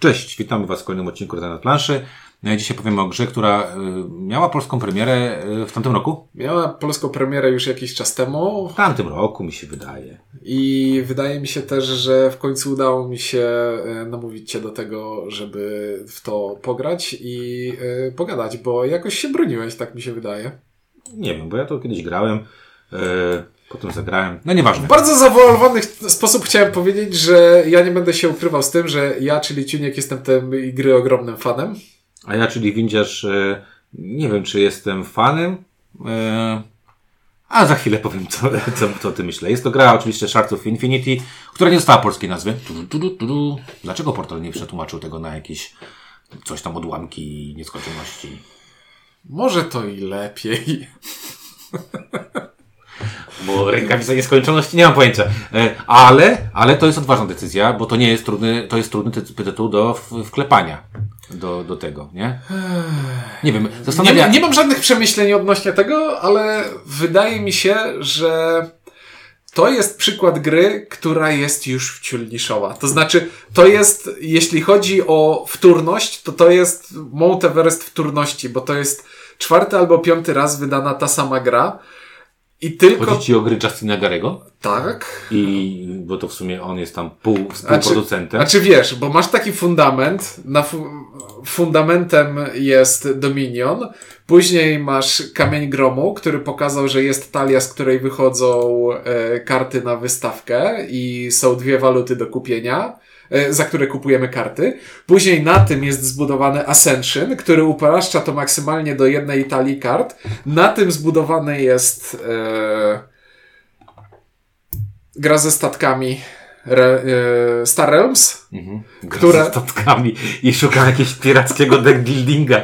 Cześć, witamy Was w kolejnym odcinku Rada na planszy. E, Dzisiaj powiemy o grze, która e, miała polską premierę e, w tamtym roku. Miała polską premierę już jakiś czas temu W tamtym roku, mi się wydaje. i wydaje mi się też, że w końcu udało mi się namówić Cię do tego, żeby w to pograć i pogadać, bo jakoś się broniłeś, tak mi się wydaje. Nie wiem, bo ja to kiedyś grałem, potem zagrałem. No nieważne. W bardzo zawolowany sposób chciałem powiedzieć, że ja nie będę się ukrywał z tym, że ja, czyli Ciuniek, jestem tej gry ogromnym fanem. A ja, czyli windziarz, e, nie wiem, czy jestem fanem, e, a za chwilę powiem, co, co, co o tym myślę. Jest to gra oczywiście Shards of Infinity, która nie dostała polskiej nazwy. Dlaczego portal nie przetłumaczył tego na jakieś coś tam odłamki i nieskończoności? Może to i lepiej. Bo rękawica nieskończoności nie mam pojęcia. E, Ale, ale to jest odważna decyzja, bo to nie jest trudny, to jest trudny ty- tytuł do wklepania do, do tego, nie? Nie wiem, Nie, nie mam żadnych przemyśleń odnośnie tego, ale wydaje mi się, że to jest przykład gry, która jest już wciul niszowa. To znaczy, to jest, jeśli chodzi o wtórność, to to jest Mount Everest wtórności, bo to jest czwarty albo piąty raz wydana ta sama gra. I tylko Chodzi ci o gry Justina Garego? tak. I, bo to w sumie on jest tam pół, współproducentem. Znaczy wiesz, bo masz taki fundament, na fu fundamentem jest Dominion, później masz Kamień Gromu, który pokazał, że jest talia, z której wychodzą e, karty na wystawkę i są dwie waluty do kupienia, za które kupujemy karty. Później na tym jest zbudowany Ascension, który upraszcza to maksymalnie do jednej talii kart. Na tym zbudowany jest e, gra ze statkami Re, e, Star Realms, mhm. Gra które- statkami i szukam jakiegoś pirackiego deck buildinga.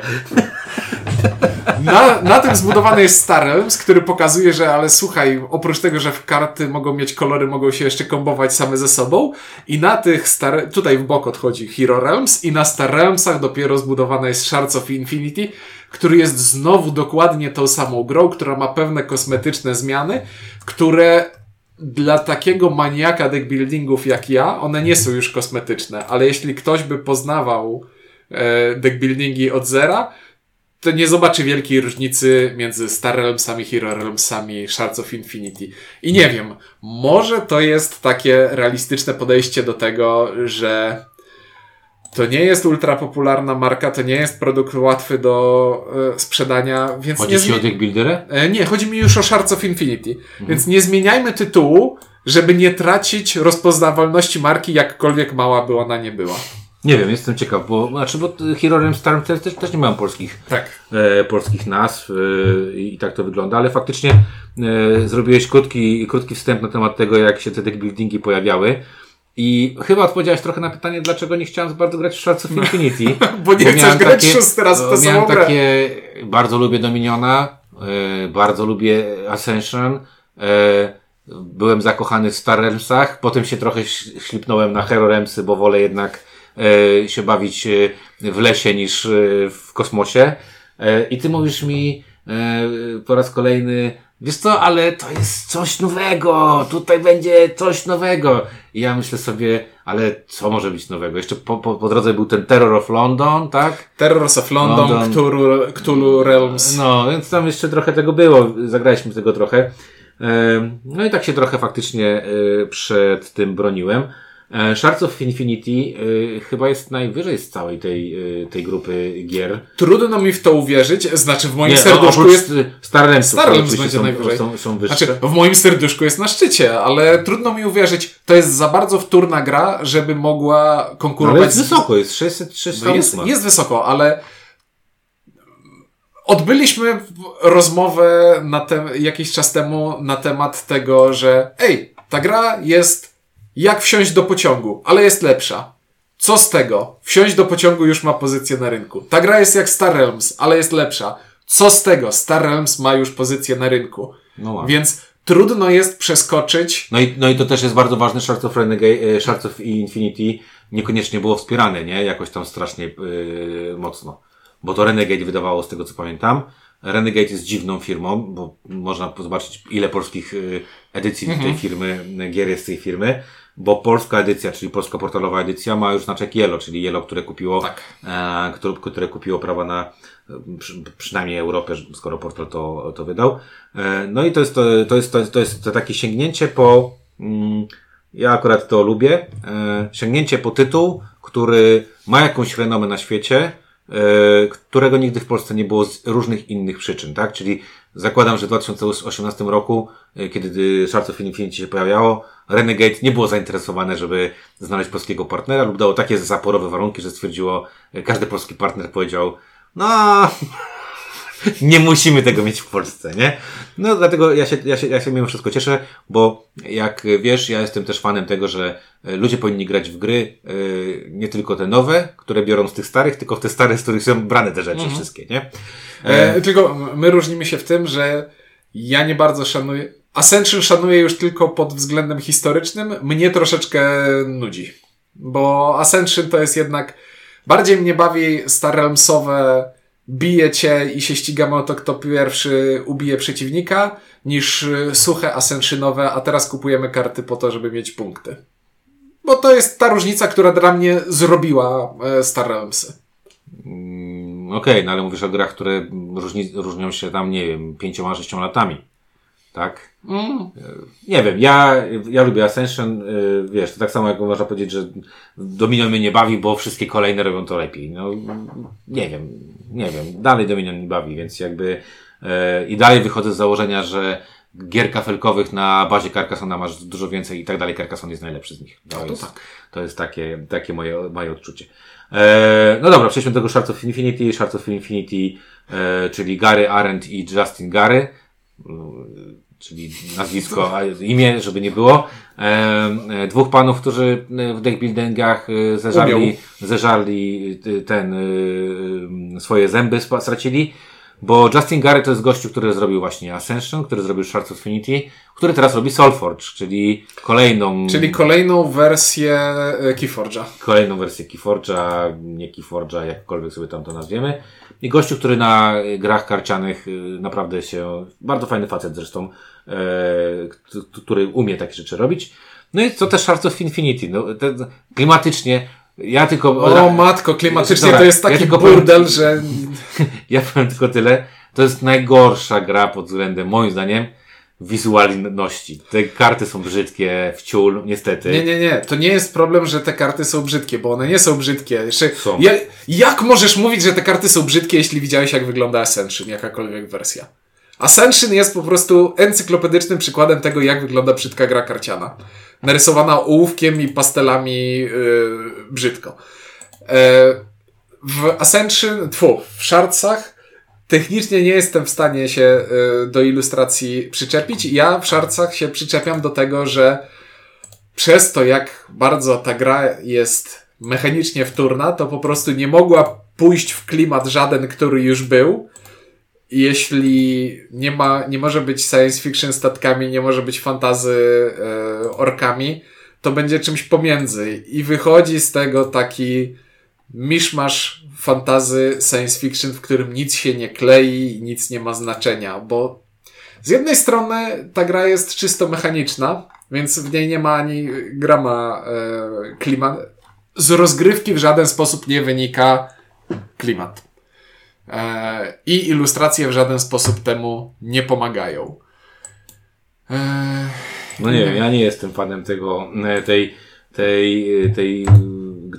Na, na tym zbudowany jest Star Realms, który pokazuje, że ale słuchaj, oprócz tego, że w karty mogą mieć kolory, mogą się jeszcze kombować same ze sobą i na tych Star, tutaj w bok odchodzi Hero Realms i na Star Realmsach dopiero zbudowana jest Shards of Infinity, który jest znowu dokładnie tą samą grą, która ma pewne kosmetyczne zmiany, które dla takiego maniaka deckbuildingów jak ja, one nie są już kosmetyczne, ale jeśli ktoś by poznawał e, deckbuildingi od zera, to nie zobaczy wielkiej różnicy między Star Realmsami, Hero Realmsami, Shards of Infinity. I nie wiem, może to jest takie realistyczne podejście do tego, że to nie jest ultra popularna marka, to nie jest produkt łatwy do e, sprzedania, więc Chodzi nie, ci o deck builderę? e, nie, chodzi mi już o Shards of Infinity. Mhm. Więc nie zmieniajmy tytułu, żeby nie tracić rozpoznawalności marki, jakkolwiek mała by ona nie była. Nie wiem, jestem ciekaw, bo, znaczy, bo Hero Realms Star też, też, nie mają polskich Tak. e, polskich nazw e, i tak to wygląda, ale faktycznie e, zrobiłeś krótki, krótki wstęp na temat tego, jak się te deck buildingi pojawiały. I chyba odpowiedziałeś trochę na pytanie, dlaczego nie chciałem bardzo grać w Shards of Infinity. Bo nie chcesz miałem grać szósty raz w bo tę samą miałem grę. takie, bardzo lubię Dominiona, e, bardzo lubię Ascension, e, byłem zakochany w Star Realmsach, potem się trochę ślipnąłem na Hero Realmsy, bo wolę jednak się bawić e, w lesie niż e, w kosmosie. E, I ty mówisz mi e, po raz kolejny, wiesz co, ale to jest coś nowego, tutaj będzie coś nowego. I ja myślę sobie, ale co może być nowego? Jeszcze po, po, po drodze był ten Terror of London, tak? Terrors of London, London. Cthulhu, Cthulhu Realms. No, więc tam jeszcze trochę tego było. Zagraliśmy tego trochę. No i tak się trochę faktycznie e, przed tym broniłem. E, Shards of Infinity e, chyba jest najwyżej z całej tej, e, tej grupy gier. Trudno mi w to uwierzyć, znaczy w moim Nie, serduszku oprócz jest... Star Realmsów, Star które Realms oczywiście będzie są, najwyżej. Są, są wyższe. Znaczy, w moim serduszku jest na szczycie, ale trudno mi uwierzyć, to jest za bardzo wtórna gra, żeby mogła No, ale konkurować jest wysoko, jest 600, 600 No jest, jest wysoko, ale odbyliśmy rozmowę na te, jakiś czas temu na temat tego, że ej, ta gra jest jak wsiąść do pociągu, ale jest lepsza. Co z tego? Wsiąść do pociągu już ma pozycję na rynku. Ta gra jest jak Star Realms, ale jest lepsza. Co z tego? Star Realms ma już pozycję na rynku. No, ładnie. Więc trudno jest przeskoczyć. No i, no i to też jest bardzo ważne, Shards of, Renegade, e, Shards of Infinity niekoniecznie było wspierane, nie? Jakoś tam strasznie yy, mocno. Bo to Renegade wydawało z tego co pamiętam. Renegade jest dziwną firmą, bo można zobaczyć ile polskich yy, edycji tej firmy, gier jest z tej firmy. Bo polska edycja, czyli polska portalowa edycja ma już znaczek Yellow, czyli Yellow, które kupiło, Tak. e, które, które kupiło prawa na przy, przynajmniej Europę, skoro portal to, to wydał. E, no i to jest to, to jest, to jest, to jest to takie sięgnięcie po, mm, ja akurat to lubię, e, sięgnięcie po tytuł, który ma jakąś renomę na świecie, e, którego nigdy w Polsce nie było z różnych innych przyczyn, tak? Czyli zakładam, że w 2018 roku, e, kiedy Shards of Infinity się pojawiało, Renegade nie było zainteresowane, żeby znaleźć polskiego partnera lub dało takie zaporowe warunki, że stwierdziło, e, każdy polski partner powiedział, no, nie musimy tego mieć w Polsce, nie? No dlatego ja się, ja się, ja się mimo wszystko cieszę, bo jak wiesz, ja jestem też fanem tego, że e, ludzie powinni grać w gry e, nie tylko te nowe, które biorą z tych starych, tylko w te stare, z których są brane te rzeczy wszystkie, nie? E, tylko my różnimy się w tym, że ja nie bardzo szanuję. Ascension szanuję już tylko pod względem historycznym. Mnie troszeczkę nudzi. Bo Ascension to jest jednak. Bardziej mnie bawi Star Realmsowe bije cię i się ścigamy o to, kto pierwszy ubije przeciwnika, niż y, suche Ascensionowe, a teraz kupujemy karty po to, żeby mieć punkty. Bo to jest ta różnica, która dla mnie zrobiła e, Star Realmsy. Mm, Okej, no ale mówisz o grach, które różni, różnią się tam, nie wiem, pięcioma, sześcioma latami. Tak? Mm. Nie wiem, ja, ja lubię Ascension, y, wiesz, to tak samo jak można powiedzieć, że Dominion mnie nie bawi, bo wszystkie kolejne robią to lepiej. No, nie wiem, nie wiem, dalej Dominion nie bawi, więc jakby e, i dalej wychodzę z założenia, że gier kafelkowych na bazie Carcassona masz dużo więcej i tak dalej, Carcassonne jest najlepszy z nich. To, jest, tak. to jest takie, takie moje, moje odczucie. E, no dobra, przejdźmy do tego Shards of Infinity, Shards of Infinity, e, czyli Gary Arendt i Justin Gary czyli nazwisko, a imię, żeby nie było. E, e, dwóch panów, którzy e, w deckbuildingach e, zeżarli, Umiał. zeżarli ten, e, swoje zęby stracili. Bo Justin Gary to jest gościu, który zrobił właśnie Ascension, który zrobił Shards of Infinity, który teraz robi Soulforge, czyli kolejną, Czyli kolejną wersję Keyforge'a. kolejną wersję Keyforge'a, nie Keyforge'a, jakkolwiek sobie tam to nazwiemy. I gościu, który na y, grach karcianych y, naprawdę się, bardzo fajny facet zresztą, e, który umie takie rzeczy robić. No i co też Shards of Infinity, no, te, klimatycznie, ja tylko... O matko, klimatycznie Dobra, to jest ja taki tylko burdel, powiem- że Ja powiem tylko tyle. To jest najgorsza gra pod względem, moim zdaniem, wizualności. Te karty są brzydkie, w ciul, niestety. Nie, nie, nie. To nie jest problem, że te karty są brzydkie, bo one nie są brzydkie. Jeszcze, Są. ja, jak możesz mówić, że te karty są brzydkie, jeśli widziałeś, jak wygląda Ascension, jakakolwiek wersja? Ascension jest po prostu encyklopedycznym przykładem tego, jak wygląda brzydka gra karciana. Narysowana ołówkiem i pastelami yy, brzydko. E, w Ascension, tfu, w Shardsach technicznie nie jestem w stanie się y, do ilustracji przyczepić. Ja w Shardsach się przyczepiam do tego, że przez to, jak bardzo ta gra jest mechanicznie wtórna, to po prostu nie mogła pójść w klimat żaden, który już był. Jeśli nie ma, nie może być science fiction statkami, nie może być fantazy e, orkami, to będzie czymś pomiędzy. I wychodzi z tego taki miszmasz fantazy science fiction, w którym nic się nie klei nic nie ma znaczenia, bo z jednej strony ta gra jest czysto mechaniczna, więc w niej nie ma ani grama e, klimat. Z rozgrywki w żaden sposób nie wynika klimat. E, I ilustracje w żaden sposób temu nie pomagają. E, No nie wiem, ja nie jestem fanem tego, e, tej, tej, tej,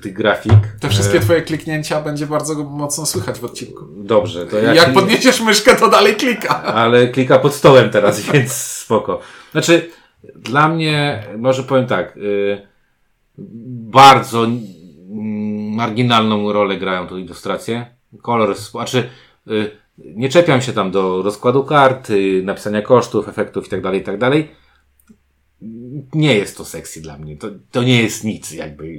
tych grafik. te wszystkie E, twoje kliknięcia będzie bardzo mocno słychać w odcinku. Dobrze, to ja Jak podniesiesz myszkę, to dalej klika. Ale klika pod stołem teraz, więc spoko. Znaczy, dla mnie, może powiem tak, y, bardzo marginalną rolę grają tu ilustracje. Kolor, znaczy, y, nie czepiam się tam do rozkładu karty, napisania kosztów, efektów itd., itd. Nie jest to sexy dla mnie. To, to nie jest nic, jakby.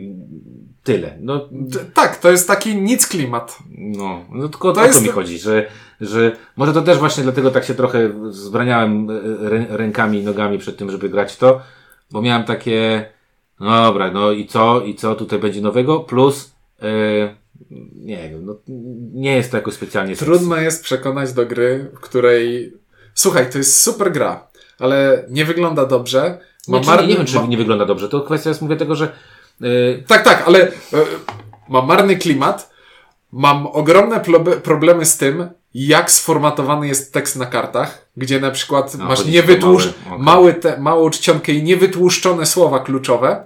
Tyle. No, Tak, to jest taki nic klimat. no, no tylko To o to jest- mi chodzi, że, że może to też właśnie dlatego tak się trochę zbraniałem e, rę, rękami i nogami przed tym, żeby grać to, bo miałem takie, no dobra, no i co, i co tutaj będzie nowego, plus, e, nie wiem, no, nie jest to jakoś specjalnie sexy. Trudno jest przekonać do gry, w której. Słuchaj, to jest super gra, ale nie wygląda dobrze, Ma czy nie, nie marny- wiem, czy ma- nie wygląda dobrze. To kwestia jest, mówię tego, że yy, Tak, tak, ale e, mam marny klimat. Mam ogromne problemy z tym, jak sformatowany jest tekst na kartach, gdzie na przykład A, masz niewytłusz, mały, okej. mały te, małą czcionkę i niewytłuszczone słowa kluczowe.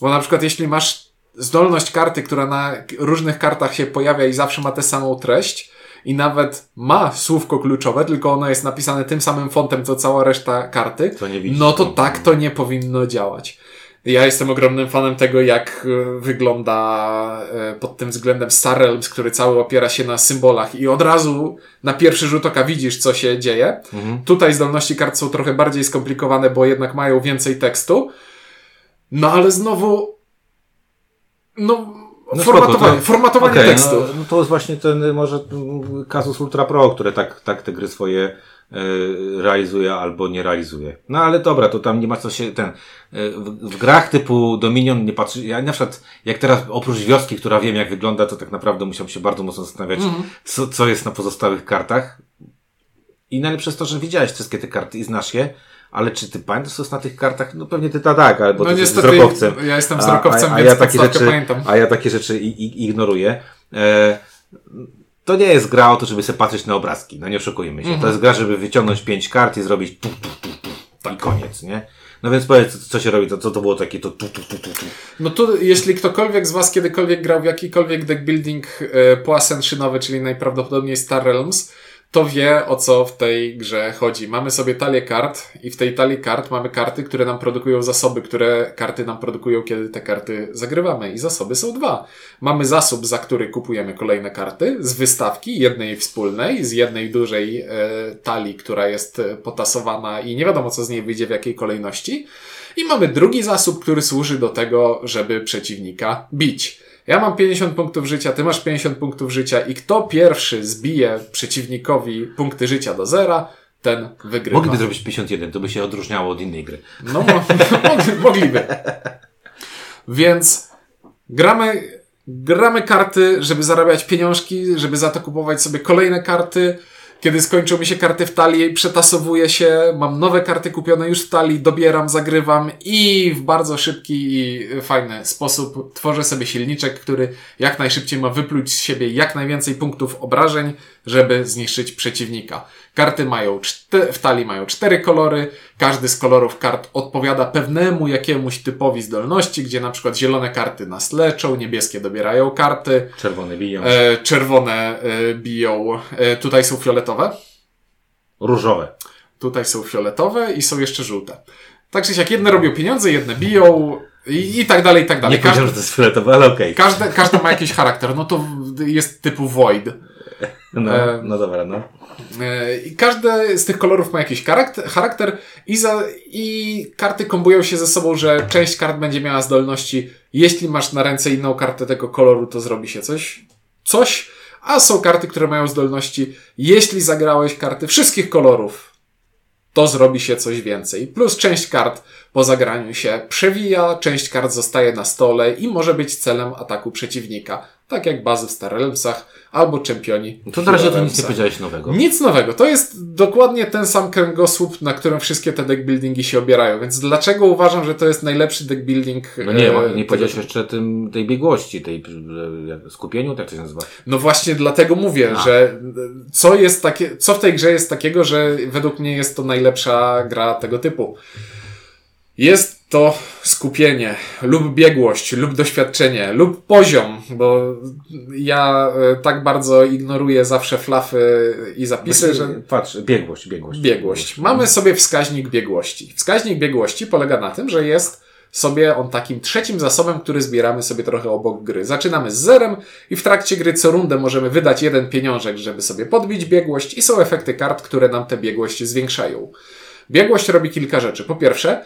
Bo na przykład jeśli masz zdolność karty, która na różnych kartach się pojawia i zawsze ma tę samą treść i nawet ma słówko kluczowe, tylko ono jest napisane tym samym fontem, co cała reszta karty, To no to tak to nie powinno działać. Ja jestem ogromnym fanem tego, jak e, wygląda e, pod tym względem Star Realms, który cały opiera się na symbolach i od razu na pierwszy rzut oka widzisz, co się dzieje. Mhm. Tutaj zdolności kart są trochę bardziej skomplikowane, bo jednak mają więcej tekstu. No ale znowu, no, No formatowanie, spoko, to- formatatowanie Okej, tekstu. No, no to jest właśnie ten może mm, kazus Ultra Pro, które tak, tak te gry swoje y, realizuje albo nie realizuje. No ale dobra, to tam nie ma co się ten. y, W, w grach typu Dominion nie patrzy. Ja na przykład, jak teraz oprócz wioski, która wiem jak wygląda, to tak naprawdę musiałem się bardzo mocno zastanawiać, Mhm. co, co jest na pozostałych kartach. I najlepsze jest to, że widziałeś wszystkie te karty i znasz je, ale czy ty pamiętasz, co na tych kartach? No pewnie ty tak, albo No ty jesteś wzrokowcem. ja jestem A- wzrokowcem, a, a, więc ja takie rzeczy, pamiętam. A ja takie rzeczy i, i, ignoruję. E, to nie jest gra o to, żeby sobie patrzeć na obrazki, no nie oszukujmy się. Mhm. To jest gra, żeby wyciągnąć pięć kart i zrobić tu, tu, tu, tu, i koniec, nie? No więc powiedz, co, się robi, to, co to było takie to tu, tu, tu, tu, tu. No tu, jeśli ktokolwiek z Was kiedykolwiek grał w jakikolwiek deck building e, po asenszynowy, czyli najprawdopodobniej Star Realms, to wie o co w tej grze chodzi. Mamy sobie talię kart i w tej talii kart mamy karty, które nam produkują zasoby, które karty nam produkują, kiedy te karty zagrywamy. I zasoby są dwa. Mamy zasób, za który kupujemy kolejne karty z wystawki, jednej wspólnej, z jednej dużej e, talii, która jest e, potasowana i nie wiadomo co z niej wyjdzie w jakiej kolejności. I mamy drugi zasób, który służy do tego, żeby przeciwnika bić. Ja mam 50 punktów życia, ty masz 50 punktów życia i kto pierwszy zbije przeciwnikowi punkty życia do zera, ten wygrywa. Mogliby zrobić 51, to by się odróżniało od innej gry. No, mo- mogli, mogliby. Więc gramy, gramy karty, żeby zarabiać pieniążki, żeby za to kupować sobie kolejne karty. Kiedy skończą mi się karty w talii, przetasowuję się, mam nowe karty kupione już w talii, dobieram, zagrywam i w bardzo szybki i fajny sposób tworzę sobie silniczek, który jak najszybciej ma wypluć z siebie jak najwięcej punktów obrażeń, żeby zniszczyć przeciwnika. Karty mają w talii mają cztery kolory, każdy z kolorów kart odpowiada pewnemu jakiemuś typowi zdolności, gdzie na przykład zielone karty nas leczą, niebieskie dobierają karty, Czerwone biją. e, czerwone e, biją, e, tutaj są fioletowe, Różowe. tutaj są fioletowe i są jeszcze żółte. Tak czy siak, jedne robią pieniądze, jedne biją i, i tak dalej, i tak Nie dalej. powiedziałem, że to jest fioletowe, ale okej. Każde, każde ma jakiś charakter. No to jest typu Void. No, e, no dobra, no. E, I każde z tych kolorów ma jakiś charakter, charakter i, za, i karty kombują się ze sobą, że część kart będzie miała zdolności. Jeśli masz na ręce inną kartę tego koloru, to zrobi się coś. Coś. A są karty, które mają zdolności. Jeśli zagrałeś karty wszystkich kolorów, to zrobi się coś więcej. Plus część kart po zagraniu się przewija, część kart zostaje na stole i może być celem ataku przeciwnika. Tak jak bazy w Star Realmsach albo czempioni. To na razie to nic nie powiedziałeś nowego. Nic nowego. To jest dokładnie ten sam kręgosłup, na którym wszystkie te deck buildingi się obierają. Więc dlaczego uważam, że to jest najlepszy deck building? No nie, e, nie tego- powiedziałeś jeszcze tym, tej biegłości, tej e, skupieniu, tak to się nazywa. No właśnie dlatego mówię, A. że e, co jest takie, co w tej grze jest takiego, że według mnie jest to najlepsza gra tego typu. Jest to skupienie, lub biegłość, lub doświadczenie, lub poziom, bo ja e, tak bardzo ignoruję zawsze flafy i zapisy, że Patrz, biegłość, biegłość. Biegłość. Mamy sobie wskaźnik biegłości. Wskaźnik biegłości polega na tym, że jest sobie on takim trzecim zasobem, który zbieramy sobie trochę obok gry. Zaczynamy z zerem i w trakcie gry co rundę możemy wydać jeden pieniążek, żeby sobie podbić biegłość i są efekty kart, które nam tę biegłość zwiększają. Biegłość robi kilka rzeczy. Po pierwsze,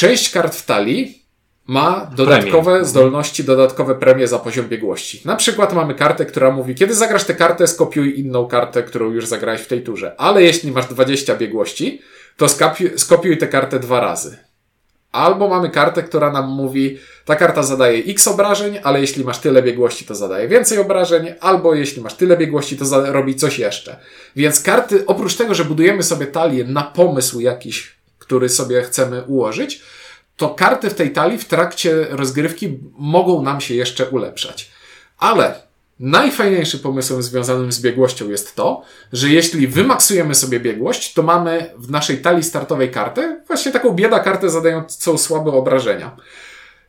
część kart w talii ma dodatkowe zdolności, dodatkowe premie za poziom biegłości. Na przykład mamy kartę, która mówi, kiedy zagrasz tę kartę, skopiuj inną kartę, którą już zagrałeś w tej turze. Ale jeśli masz 20 biegłości, to skapi- skopiuj tę kartę dwa razy. Albo mamy kartę, która nam mówi, ta karta zadaje x obrażeń, ale jeśli masz tyle biegłości, to zadaje więcej obrażeń, albo jeśli masz tyle biegłości, to robi coś jeszcze. Więc karty, oprócz tego, że budujemy sobie talię na pomysł jakiś, który sobie chcemy ułożyć, to karty w tej talii w trakcie rozgrywki mogą nam się jeszcze ulepszać. Ale najfajniejszym pomysłem związanym z biegłością jest to, że jeśli wymaksujemy sobie biegłość, to mamy w naszej talii startowej kartę, właśnie taką bieda kartę zadającą słabe obrażenia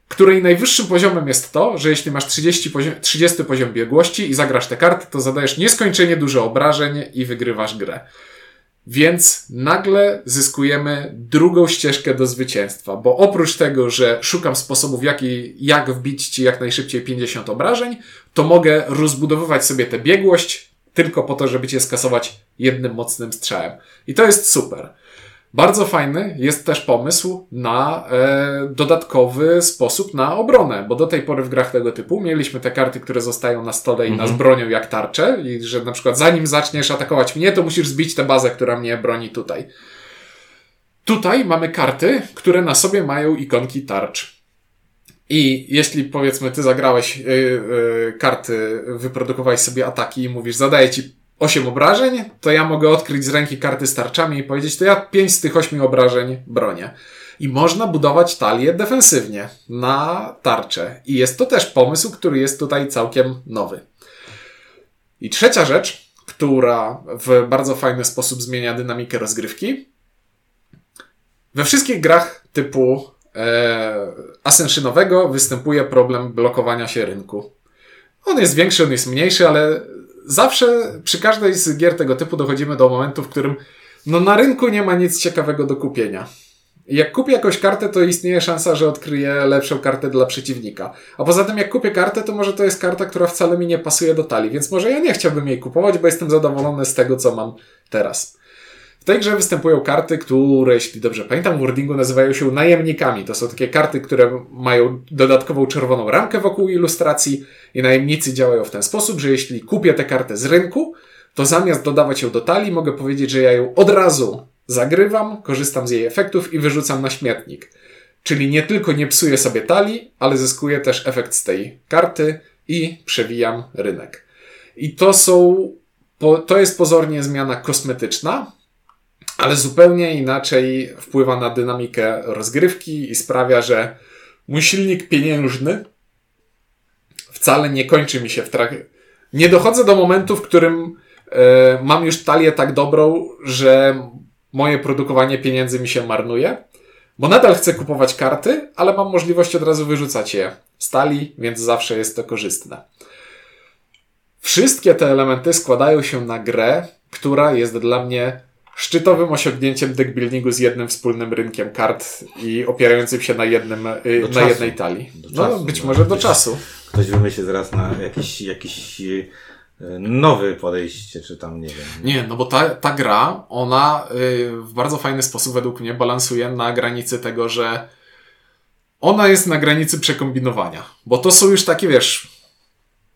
której najwyższym poziomem jest to, że jeśli masz 30 poziom, 30 poziom biegłości i zagrasz te karty, to zadajesz nieskończenie dużo obrażeń i wygrywasz grę. Więc nagle zyskujemy drugą ścieżkę do zwycięstwa, bo oprócz tego, że szukam sposobów, jak, jak wbić ci jak najszybciej 50 obrażeń, to mogę rozbudowywać sobie tę biegłość tylko po to, żeby cię skasować jednym mocnym strzałem. I to jest super. Bardzo fajny jest też pomysł na e, dodatkowy sposób na obronę, bo do tej pory w grach tego typu mieliśmy te karty, które zostają na stole i nas Mhm. bronią jak tarcze i że na przykład zanim zaczniesz atakować mnie, to musisz zbić tę bazę, która mnie broni tutaj. Tutaj mamy karty, które na sobie mają ikonki tarcz. I jeśli powiedzmy ty zagrałeś yy, yy, karty, wyprodukowałeś sobie ataki i mówisz, zadaję ci 8 obrażeń, to ja mogę odkryć z ręki karty z tarczami i powiedzieć, to ja 5 z tych 8 obrażeń bronię. I można budować talię defensywnie na tarczę. I jest to też pomysł, który jest tutaj całkiem nowy. I trzecia rzecz, która w bardzo fajny sposób zmienia dynamikę rozgrywki. We wszystkich grach typu e, występuje problem blokowania się rynku. On jest większy, on jest mniejszy, ale zawsze przy każdej z gier tego typu dochodzimy do momentu, w którym no na rynku nie ma nic ciekawego do kupienia. Jak kupię jakąś kartę, to istnieje szansa, że odkryję lepszą kartę dla przeciwnika. A poza tym, jak kupię kartę, to może to jest karta, która wcale mi nie pasuje do talii, więc może ja nie chciałbym jej kupować, bo jestem zadowolony z tego, co mam teraz. W tej grze występują karty, które, jeśli dobrze pamiętam, w wordingu nazywają się najemnikami. To są takie karty, które mają dodatkową czerwoną ramkę wokół ilustracji i najemnicy działają w ten sposób, że jeśli kupię tę kartę z rynku, to zamiast dodawać ją do talii, mogę powiedzieć, że ja ją od razu zagrywam, korzystam z jej efektów i wyrzucam na śmietnik. Czyli nie tylko nie psuję sobie talii, ale zyskuję też efekt z tej karty i przewijam rynek. I to są, to jest pozornie zmiana kosmetyczna, ale zupełnie inaczej wpływa na dynamikę rozgrywki i sprawia, że mój silnik pieniężny wcale nie kończy mi się w trakcie. Nie dochodzę do momentu, w którym e, mam już talię tak dobrą, że moje produkowanie pieniędzy mi się marnuje, bo nadal chcę kupować karty, ale mam możliwość od razu wyrzucać je z talii, więc zawsze jest to korzystne. Wszystkie te elementy składają się na grę, która jest dla mnie szczytowym osiągnięciem deckbuildingu z jednym wspólnym rynkiem kart i opierającym się na, jednym, y, Do na czasu. jednej talii. Do no, czasu, być no. może do czasu. Ktoś wymyśli zaraz na jakiś, jakiś e, nowy podejście, czy tam nie wiem. Nie, no bo ta, ta gra, ona y, w bardzo fajny sposób według mnie balansuje na granicy tego, że ona jest na granicy przekombinowania. Bo to są już takie, wiesz,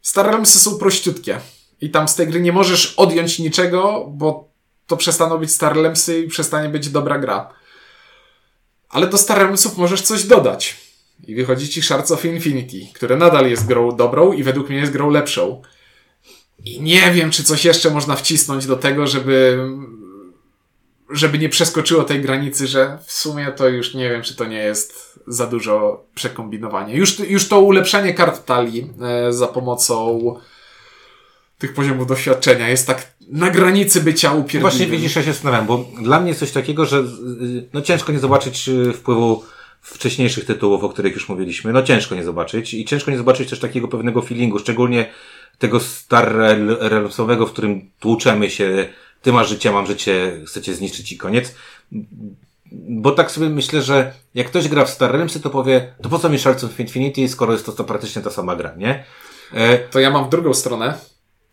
Star Realmsy są prościutkie. I tam z tej gry nie możesz odjąć niczego, bo to przestaną być Star Realmsy i przestanie być dobra gra. Ale do Star Realmsów możesz coś dodać. I wychodzi ci Shards of Infinity, które nadal jest grą dobrą i według mnie jest grą lepszą. I nie wiem, czy coś jeszcze można wcisnąć do tego, żeby, żeby nie przeskoczyło tej granicy, że w sumie to już nie wiem, czy to nie jest za dużo przekombinowanie. Już, już to ulepszenie kart talii e, za pomocą tych poziomów doświadczenia jest tak na granicy bycia upierdliwym. Właśnie widzisz, ja się zastanawiam, bo dla mnie jest coś takiego, że y, no ciężko nie zobaczyć y, wpływu wcześniejszych tytułów, o których już mówiliśmy. No ciężko nie zobaczyć i ciężko nie zobaczyć też takiego pewnego feelingu, szczególnie tego Star Realmsowego, w którym tłuczemy się, ty masz życie, mam życie, chcecie zniszczyć i koniec. Bo tak sobie myślę, że jak ktoś gra w Star Realmsy, to powie, to po co mi Shards of Infinity, skoro jest to, to praktycznie ta sama gra, nie? E, To ja mam w drugą stronę.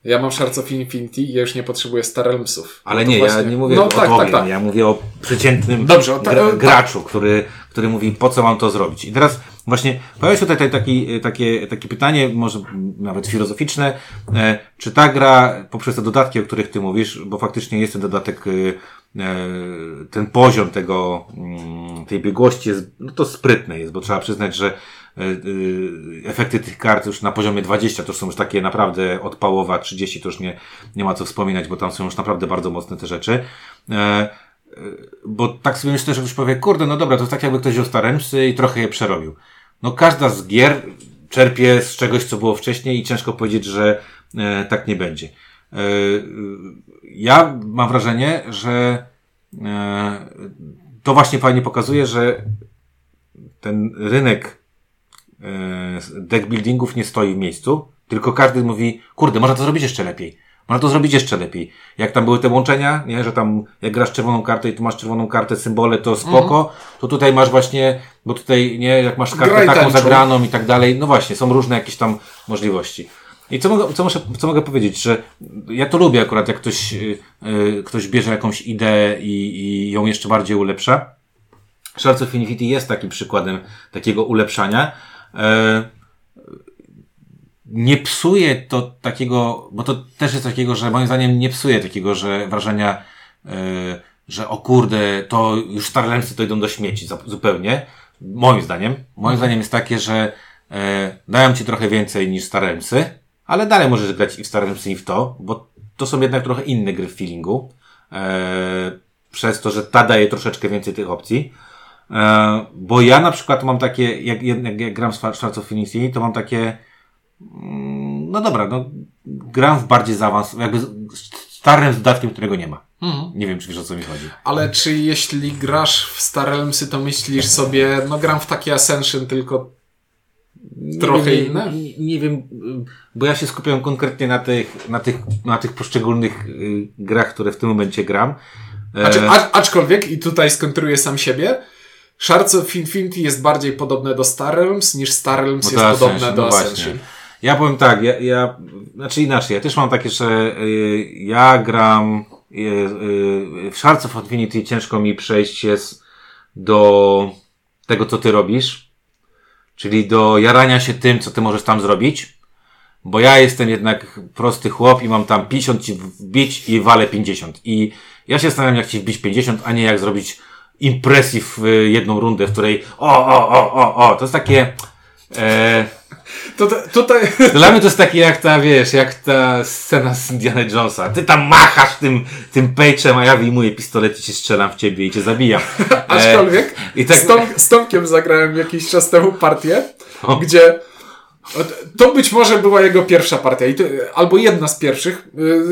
Ja mam Shards of Infinity i ja już nie potrzebuję Star Realmsów. Ale No nie, ja właśnie- nie mówię no, o tak, tobie, tak, tak. ja mówię o przeciętnym Dobrze, o ta- gra, tak. graczu, który, który mówi, po co mam to zrobić. I teraz właśnie pojawia się tutaj ta- taki, takie, takie pytanie, może nawet filozoficzne, e, czy ta gra, poprzez te dodatki, o których ty mówisz, bo faktycznie jest ten dodatek, e, e, ten poziom tego, mm, tej biegłości jest, no to sprytny jest, bo trzeba przyznać, że e, e, efekty tych kart już na poziomie 20 to już są już takie naprawdę odpałowe, a 30 to już nie, nie ma co wspominać, bo tam są już naprawdę bardzo mocne te rzeczy. E, bo tak sobie myślę, że ktoś powie, kurde, no dobra, to tak jakby ktoś wziął Staremsy i trochę je przerobił. No każda z gier czerpie z czegoś, co było wcześniej i ciężko powiedzieć, że e, tak nie będzie. E, ja mam wrażenie, że e, to właśnie fajnie pokazuje, że ten rynek e, deck buildingów nie stoi w miejscu, tylko każdy mówi, kurde, można to zrobić jeszcze lepiej. Można to zrobić jeszcze lepiej. Jak tam były te łączenia, nie, że tam jak grasz czerwoną kartę i tu masz czerwoną kartę, symbole, to spoko, mm. to tutaj masz właśnie, bo tutaj, nie, jak masz kartę Graj taką tęczą. zagraną i tak dalej, no właśnie, są różne jakieś tam możliwości. I co mogę, co, muszę, co mogę powiedzieć, że ja to lubię akurat, jak ktoś, yy, ktoś bierze jakąś ideę i, i ją jeszcze bardziej ulepsza. Shards of Infinity jest takim przykładem takiego ulepszania. Yy, nie psuje to takiego, bo to też jest takiego, że moim zdaniem nie psuje takiego, że wrażenia, yy, że o kurde, to już Starlemsy to idą do śmieci zupełnie. Moim zdaniem. Moim zdaniem jest takie, że yy, dają ci trochę więcej niż Starlemsy, ale dalej możesz grać i w Starlemsy i w to, bo to są jednak trochę inne gry w feelingu. Przez to, że ta daje troszeczkę więcej tych opcji. Bo ja na przykład mam takie, jak, jak, jak gram of Infinity, to mam takie, Mm, no dobra, no gram w bardziej zaawansowanym, jakby starym dodatkiem, którego nie ma. Mhm. Nie wiem, czy wiesz o co mi chodzi. Ale czy jeśli grasz w Star Realmsy, to myślisz sobie, no gram w taki Ascension, tylko nie trochę wiem, inne? Nie, nie, wiem, bo ja się skupiam konkretnie na tych, na tych, na tych poszczególnych y, grach, które w tym momencie gram. Znaczy, aczkolwiek, i tutaj skontruję sam siebie, Shards of Infinity jest bardziej podobne do Star Realms, niż Star Realms no jest podobne do no Ascension. Ja powiem tak, ja, ja, znaczy inaczej, ja też mam takie, że y, ja gram y, y, w Shards of Infinity ciężko mi przejść jest do tego, co ty robisz, czyli do jarania się tym, co ty możesz tam zrobić, bo ja jestem jednak prosty chłop i mam tam 50 ci wbić i walę 50 i ja się zastanawiam, jak ci wbić 50, a nie jak zrobić impresji w jedną rundę, w której o, o, o, o, o, to jest takie... E, to, to, tutaj... Dla mnie to jest takie jak ta, wiesz, jak ta scena z Indiana Jonesa. Ty tam machasz tym, tym pejczem, a ja wyjmuję pistolet i cię strzelam w ciebie i cię zabijam. Aczkolwiek e, i tak... z, Tom, z Tomkiem zagrałem jakiś czas temu partię, o. gdzie to być może była jego pierwsza partia, albo jedna z pierwszych. Y,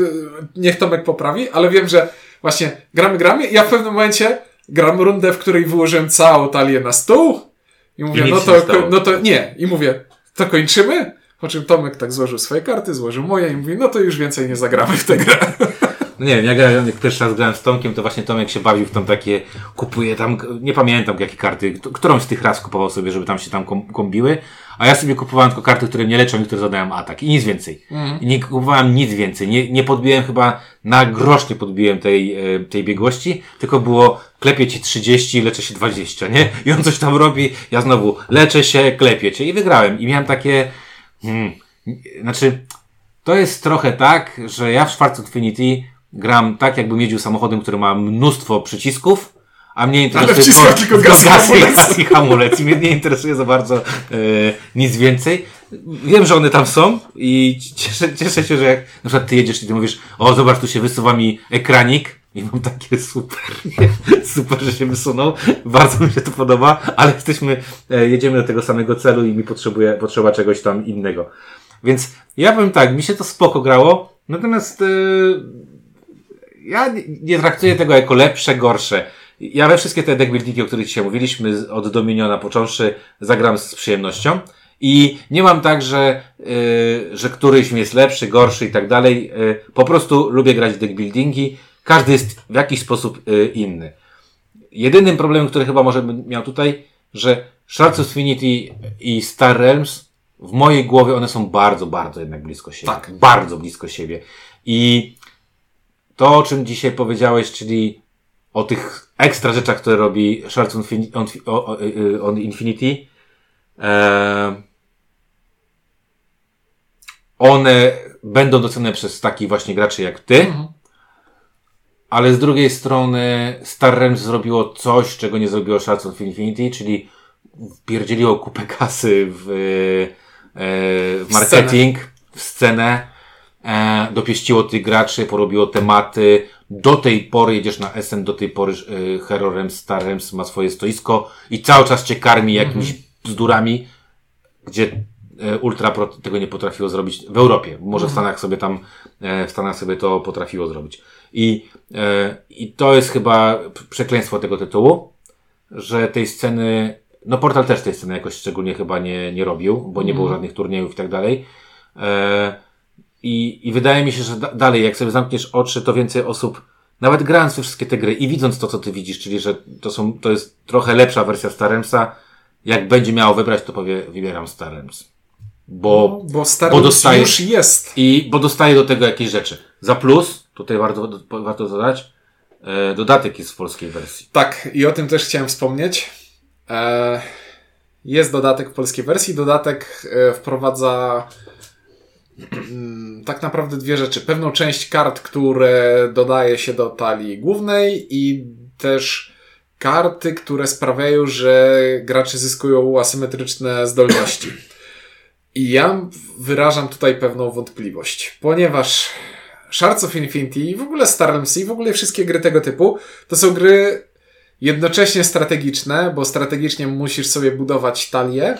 niech Tomek poprawi, ale wiem, że właśnie gramy, gramy. I ja w pewnym momencie gram rundę, w której wyłożyłem całą talię na stół. I mówię, I no to, no to nie. I mówię, to kończymy? Po czym Tomek tak złożył swoje karty, złożył moje i mówi, no to już więcej nie zagramy w tę grę. No nie wiem, ja grałem, jak pierwszy raz grałem z Tomkiem, to właśnie Tomek się bawił w tam takie, kupuje tam, nie pamiętam jakie karty, którąś z tych raz kupował sobie, żeby tam się tam kombiły, a ja sobie kupowałem tylko karty, które nie leczą i które zadają atak i nic więcej. Mhm. I nie kupowałem nic więcej, nie, nie podbiłem chyba, na grosz nie podbiłem tej, e, tej biegłości, tylko było klepie ci 30, leczę się 20, nie? I on coś tam robi, ja znowu leczę się, klepię cię i wygrałem. I miałem takie, hmm, znaczy, to jest trochę tak, że ja w Schwarz Infinity gram tak, jakbym jeździł samochodem, który ma mnóstwo przycisków, a mnie interesuje tylko, tylko gaz, gaz, i gaz i hamulec. I mnie nie interesuje za bardzo e, nic więcej. Wiem, że one tam są i cieszę, cieszę się, że jak na przykład ty jedziesz i ty mówisz, o zobacz, tu się wysuwa mi ekranik i mam takie super, super, że się wysunął. Bardzo mi się to podoba, ale jesteśmy, e, jedziemy do tego samego celu i mi potrzebuje, potrzeba czegoś tam innego. Więc ja powiem tak, mi się to spoko grało, natomiast e, ja nie traktuję tego jako lepsze, gorsze. Ja we wszystkie te deckbuildingi, o których dzisiaj mówiliśmy, od Dominiona począwszy, zagram z przyjemnością. I nie mam tak, że, yy, że któryś mi jest lepszy, gorszy i tak dalej. Yy, po prostu lubię grać w deckbuildingi. Każdy jest w jakiś sposób yy, inny. Jedynym problemem, który chyba może bym miał tutaj, że Shards of Infinity i Star Realms w mojej głowie one są bardzo, bardzo jednak blisko siebie. Tak. Bardzo blisko siebie. I to, o czym dzisiaj powiedziałeś, czyli o tych ekstra rzeczach, które robi Shards on, on, on Infinity, e, one będą docenione przez takich właśnie graczy jak ty, mhm. ale z drugiej strony Star Realms zrobiło coś, czego nie zrobiło Shards of Infinity, czyli wpierdzieliło kupę kasy w, e, w marketing, w scenę, w scenę. E, dopieściło tych graczy, porobiło tematy, do tej pory jedziesz na Essen, do tej pory y, Hero Rems, Star Rems ma swoje stoisko i cały czas cię karmi jakimiś Mhm. bzdurami, gdzie y, Ultra Pro tego nie potrafiło zrobić w Europie. Może Mhm. w Stanach sobie tam, e, w Stanach sobie to potrafiło zrobić. I, e, I to jest chyba przekleństwo tego tytułu, że tej sceny, no Portal też tej sceny jakoś szczególnie chyba nie, nie robił, bo nie było żadnych turniejów i tak dalej. I, I wydaje mi się, że da, dalej, jak sobie zamkniesz oczy, to więcej osób, nawet grając we wszystkie te gry i widząc to, co ty widzisz, czyli że to są, to jest trochę lepsza wersja Staremsa, jak będzie miało wybrać, to powie, wybieram Starems. Bo, Bo Star bo Wars dostaje- już jest. i, bo dostaje do tego jakieś rzeczy. Za plus, tutaj warto, warto dodać, e, dodatek jest w polskiej wersji. Tak, i o tym też chciałem wspomnieć. E, jest dodatek w polskiej wersji. Dodatek e, wprowadza mm, tak naprawdę dwie rzeczy. Pewną część kart, które dodaje się do talii głównej i też karty, które sprawiają, że gracze zyskują asymetryczne zdolności. I ja wyrażam tutaj pewną wątpliwość, ponieważ Shards of Infinity i w ogóle Star Realms i w ogóle wszystkie gry tego typu to są gry jednocześnie strategiczne, bo strategicznie musisz sobie budować talię,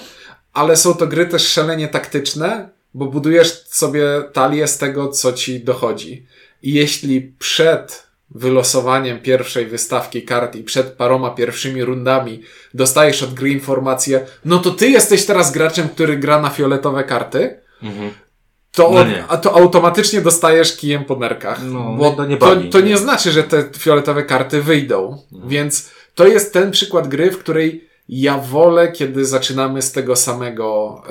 ale są to gry też szalenie taktyczne, bo budujesz sobie talię z tego, co ci dochodzi. I jeśli przed wylosowaniem pierwszej wystawki kart i przed paroma pierwszymi rundami dostajesz od gry informację, no to ty jesteś teraz graczem, który gra na fioletowe karty, to, No nie. a to automatycznie dostajesz kijem po nerkach. No, bo to nie to, bawi. to nie znaczy, że te fioletowe karty wyjdą. No. Więc to jest ten przykład gry, w której ja wolę, kiedy zaczynamy z tego samego,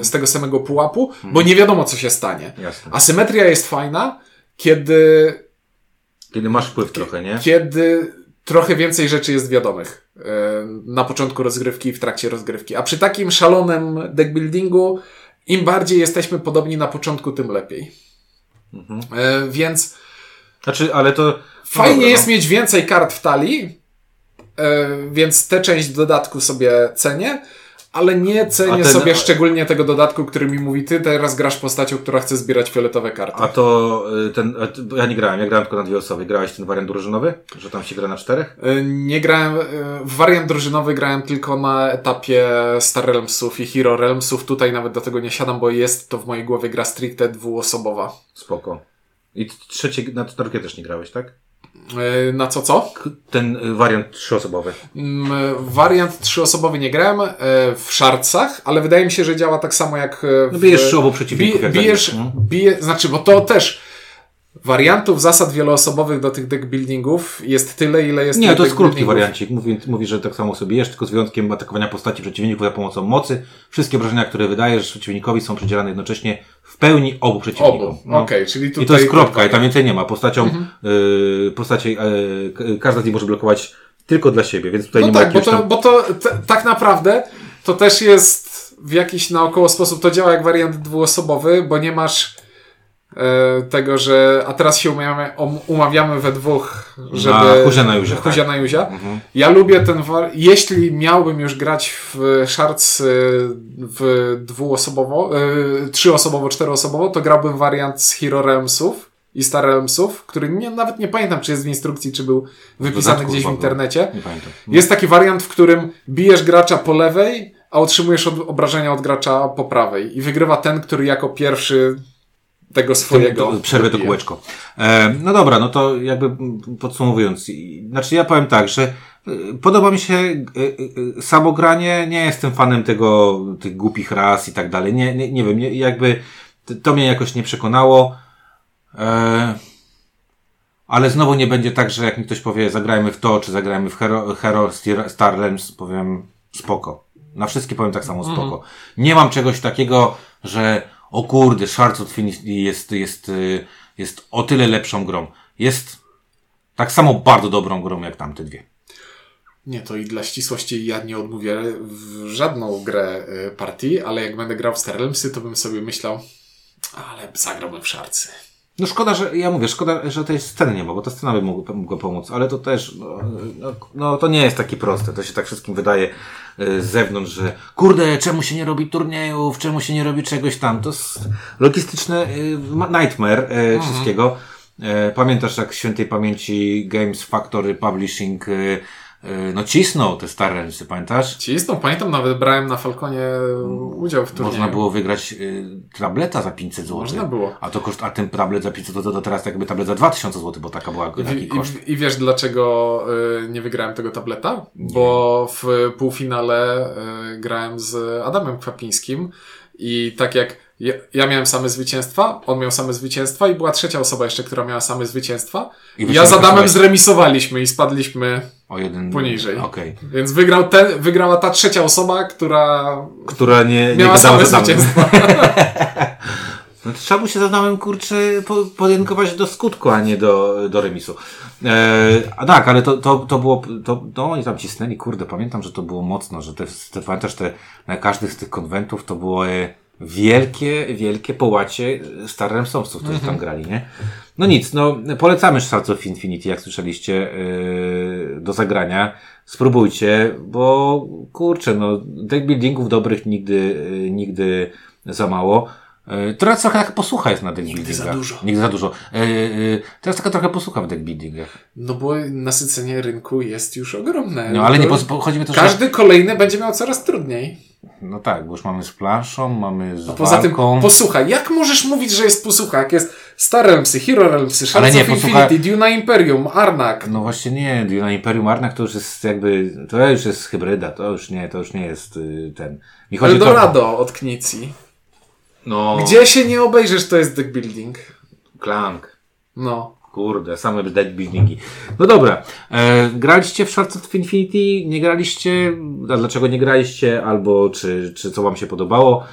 e, z tego samego pułapu, Mhm. bo nie wiadomo, co się stanie. Jasne. Asymetria jest fajna, kiedy, Kiedy masz wpływ trochę, nie? kiedy trochę więcej rzeczy jest wiadomych e, na początku rozgrywki i w trakcie rozgrywki. A przy takim szalonym deckbuildingu, im bardziej jesteśmy podobni na początku, tym lepiej. Mhm. E, Więc Znaczy, ale to... fajnie dobra, jest no. mieć więcej kart w talii, więc tę część dodatku sobie cenię, ale nie cenię ten- sobie szczególnie tego dodatku, który mi mówi, ty teraz grasz postacią, która chce zbierać fioletowe karty. A to y, ten, ja nie grałem, ja grałem tylko na dwie osoby. Grałeś ten wariant drużynowy? Że tam się gra na czterech? E, Nie grałem, e, w wariant drużynowy grałem tylko na etapie Star Realmsów i Hero Realmsów. Tutaj nawet do tego nie siadam, bo jest to w mojej głowie gra stricte dwuosobowa. Spoko. I trzecie, na czterkę też nie grałeś, tak? E, Na co co? Ten y, wariant trzyosobowy. Mm, Wariant trzyosobowy nie grałem e, w szarcach, ale wydaje mi się, że działa tak samo jak e, w... No bijesz obu przeciwników, bijesz, zagrasz, bije, znaczy, bo to też wariantów zasad wieloosobowych do tych deckbuildingów jest tyle, ile jest Nie, to jest krótki wariancik. Mówi, mówi, że tak samo sobie jesz, tylko z wyjątkiem atakowania postaci przeciwników za pomocą mocy. Wszystkie obrażenia, które wydajesz przeciwnikowi są przydzielane jednocześnie w pełni obu przeciwnikom. Obu, okej, czyli tutaj... I to jest kropka, i tam więcej nie ma. Postacią, y, postacie, y, k- każda z nich może blokować tylko dla siebie, więc tutaj No nie ma tak, bo jakiegoś to, tam... bo to t- tak naprawdę to też jest w jakiś naokoło sposób, to działa jak wariant dwuosobowy, bo nie masz tego, że a teraz się umawiamy, um, umawiamy we dwóch, żeby... Huzia na Juzia, Huzia tak. na Juzia. Ja lubię ten war... Jeśli miałbym już grać w Shards e, w dwuosobowo, e, trzyosobowo, czteroosobowo, to grałbym wariant z Hero Realmsów i Star Realmsów, który nie, nawet nie pamiętam, czy jest w instrukcji, czy był wypisany dodatku gdzieś w internecie. Nie pamiętam. Jest taki wariant, w którym bijesz gracza po lewej, a otrzymujesz od, obrażenia od gracza po prawej. I wygrywa ten, który jako pierwszy tego swojego. To- Przerwę to kółeczko. E, no dobra, no to jakby mm, podsumowując. i- Znaczy ja powiem tak, że y, podoba mi się y, y, y, samo granie, nie jestem fanem tego, tych głupich ras i tak dalej. Nie, nie, nie wiem, nie, jakby t- to mnie jakoś nie przekonało. E, ale znowu nie będzie tak, że jak mi ktoś powie zagrajmy w to, czy zagrajmy w Hero, Hero Star- Star Realms, powiem spoko. Na wszystkie powiem tak samo spoko. Nie mam czegoś takiego, że o kurde, Shards of Infinity jest, jest, y, jest o tyle lepszą grą. Jest tak samo bardzo dobrą grą jak tamte dwie. Nie, to i dla ścisłości ja nie odmówię w żadną grę y, partii, ale jak będę grał w Star Realmsy, to bym sobie myślał, ale zagrałbym w szarcy. No szkoda, że, ja mówię, szkoda, że tej sceny nie ma, bo ta scena by mogła, pomóc, ale to też, no, no, no to nie jest takie proste. To się tak wszystkim wydaje z zewnątrz, że kurde, czemu się nie robi turniejów, czemu się nie robi czegoś tam. To jest logistyczny y, ma- nightmare y, wszystkiego. E, pamiętasz jak świętej pamięci Games Factory Publishing no cisnął te stare ręce, pamiętasz? Cisną, pamiętam, nawet brałem na Falconie udział w turnieju. Można było wygrać y, tableta za 500 zł. Można było. A to koszt, a ten tablet za 500 zł to teraz jakby tablet za 2000 zł, bo taka była I, taki i, koszt. I wiesz dlaczego y, nie wygrałem tego tableta? Bo w półfinale y, grałem z Adamem Kwapińskim i tak jak ja, ja miałem same zwycięstwa, on miał same zwycięstwa i była trzecia osoba jeszcze, która miała same zwycięstwa. I ja z Adamem zremisowaliśmy i spadliśmy, O jeden. poniżej. Okej. więc wygrał ten, wygrała ta trzecia osoba, która Która nie, nie miała same zwycięstwa. No to trzeba mu się za damem, kurczę, po, podjękować do skutku, a nie do, do remisu. E, a tak, ale to, to, to było, to, no oni tam cisnęli, kurde, pamiętam, że to było mocno, że te, te pamiętasz, te, na każdych z tych konwentów to było e, wielkie, wielkie połacie Star Remsowców, którzy tam grali, nie? No nic, no polecamy Shards of Infinity, jak słyszeliście, e, do zagrania. Spróbujcie, bo kurczę, no deck buildingów dobrych nigdy, e, nigdy za mało. E, Teraz trochę taka posłucha jest na deck Nigdy za dużo. Nigdy za dużo. Teraz taka trochę posłucha w deck buildingach. No bo nasycenie rynku jest już ogromne. No ale nie pos- po- chodzi mi to, że... Każdy kolejny będzie miał coraz trudniej. No tak, bo już mamy z planszą, mamy z A poza tym, walką. posłuchaj, jak możesz mówić, że jest posłucha, jak jest Star Realmsy, Hero Realmsy, Shards nie, of posłuchaj- Infinity, Duna Imperium, Arnak. No właśnie nie, na Imperium Arnak to już jest jakby, to już jest hybryda, to już nie, to już nie jest y, ten. Mi chodzi to, Eldorado od Knicji. no, Gdzie się nie obejrzysz, to jest deck building. Klank. No. Kurde, same deck buildingi. No dobra, e, graliście w Shards of Infinity, nie graliście, a dlaczego nie graliście, albo czy, czy co wam się podobało?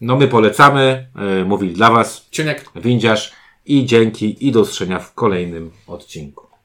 No my polecamy, e, mówili dla was Ciuniek. Windziarz i dzięki i do usłyszenia w kolejnym odcinku.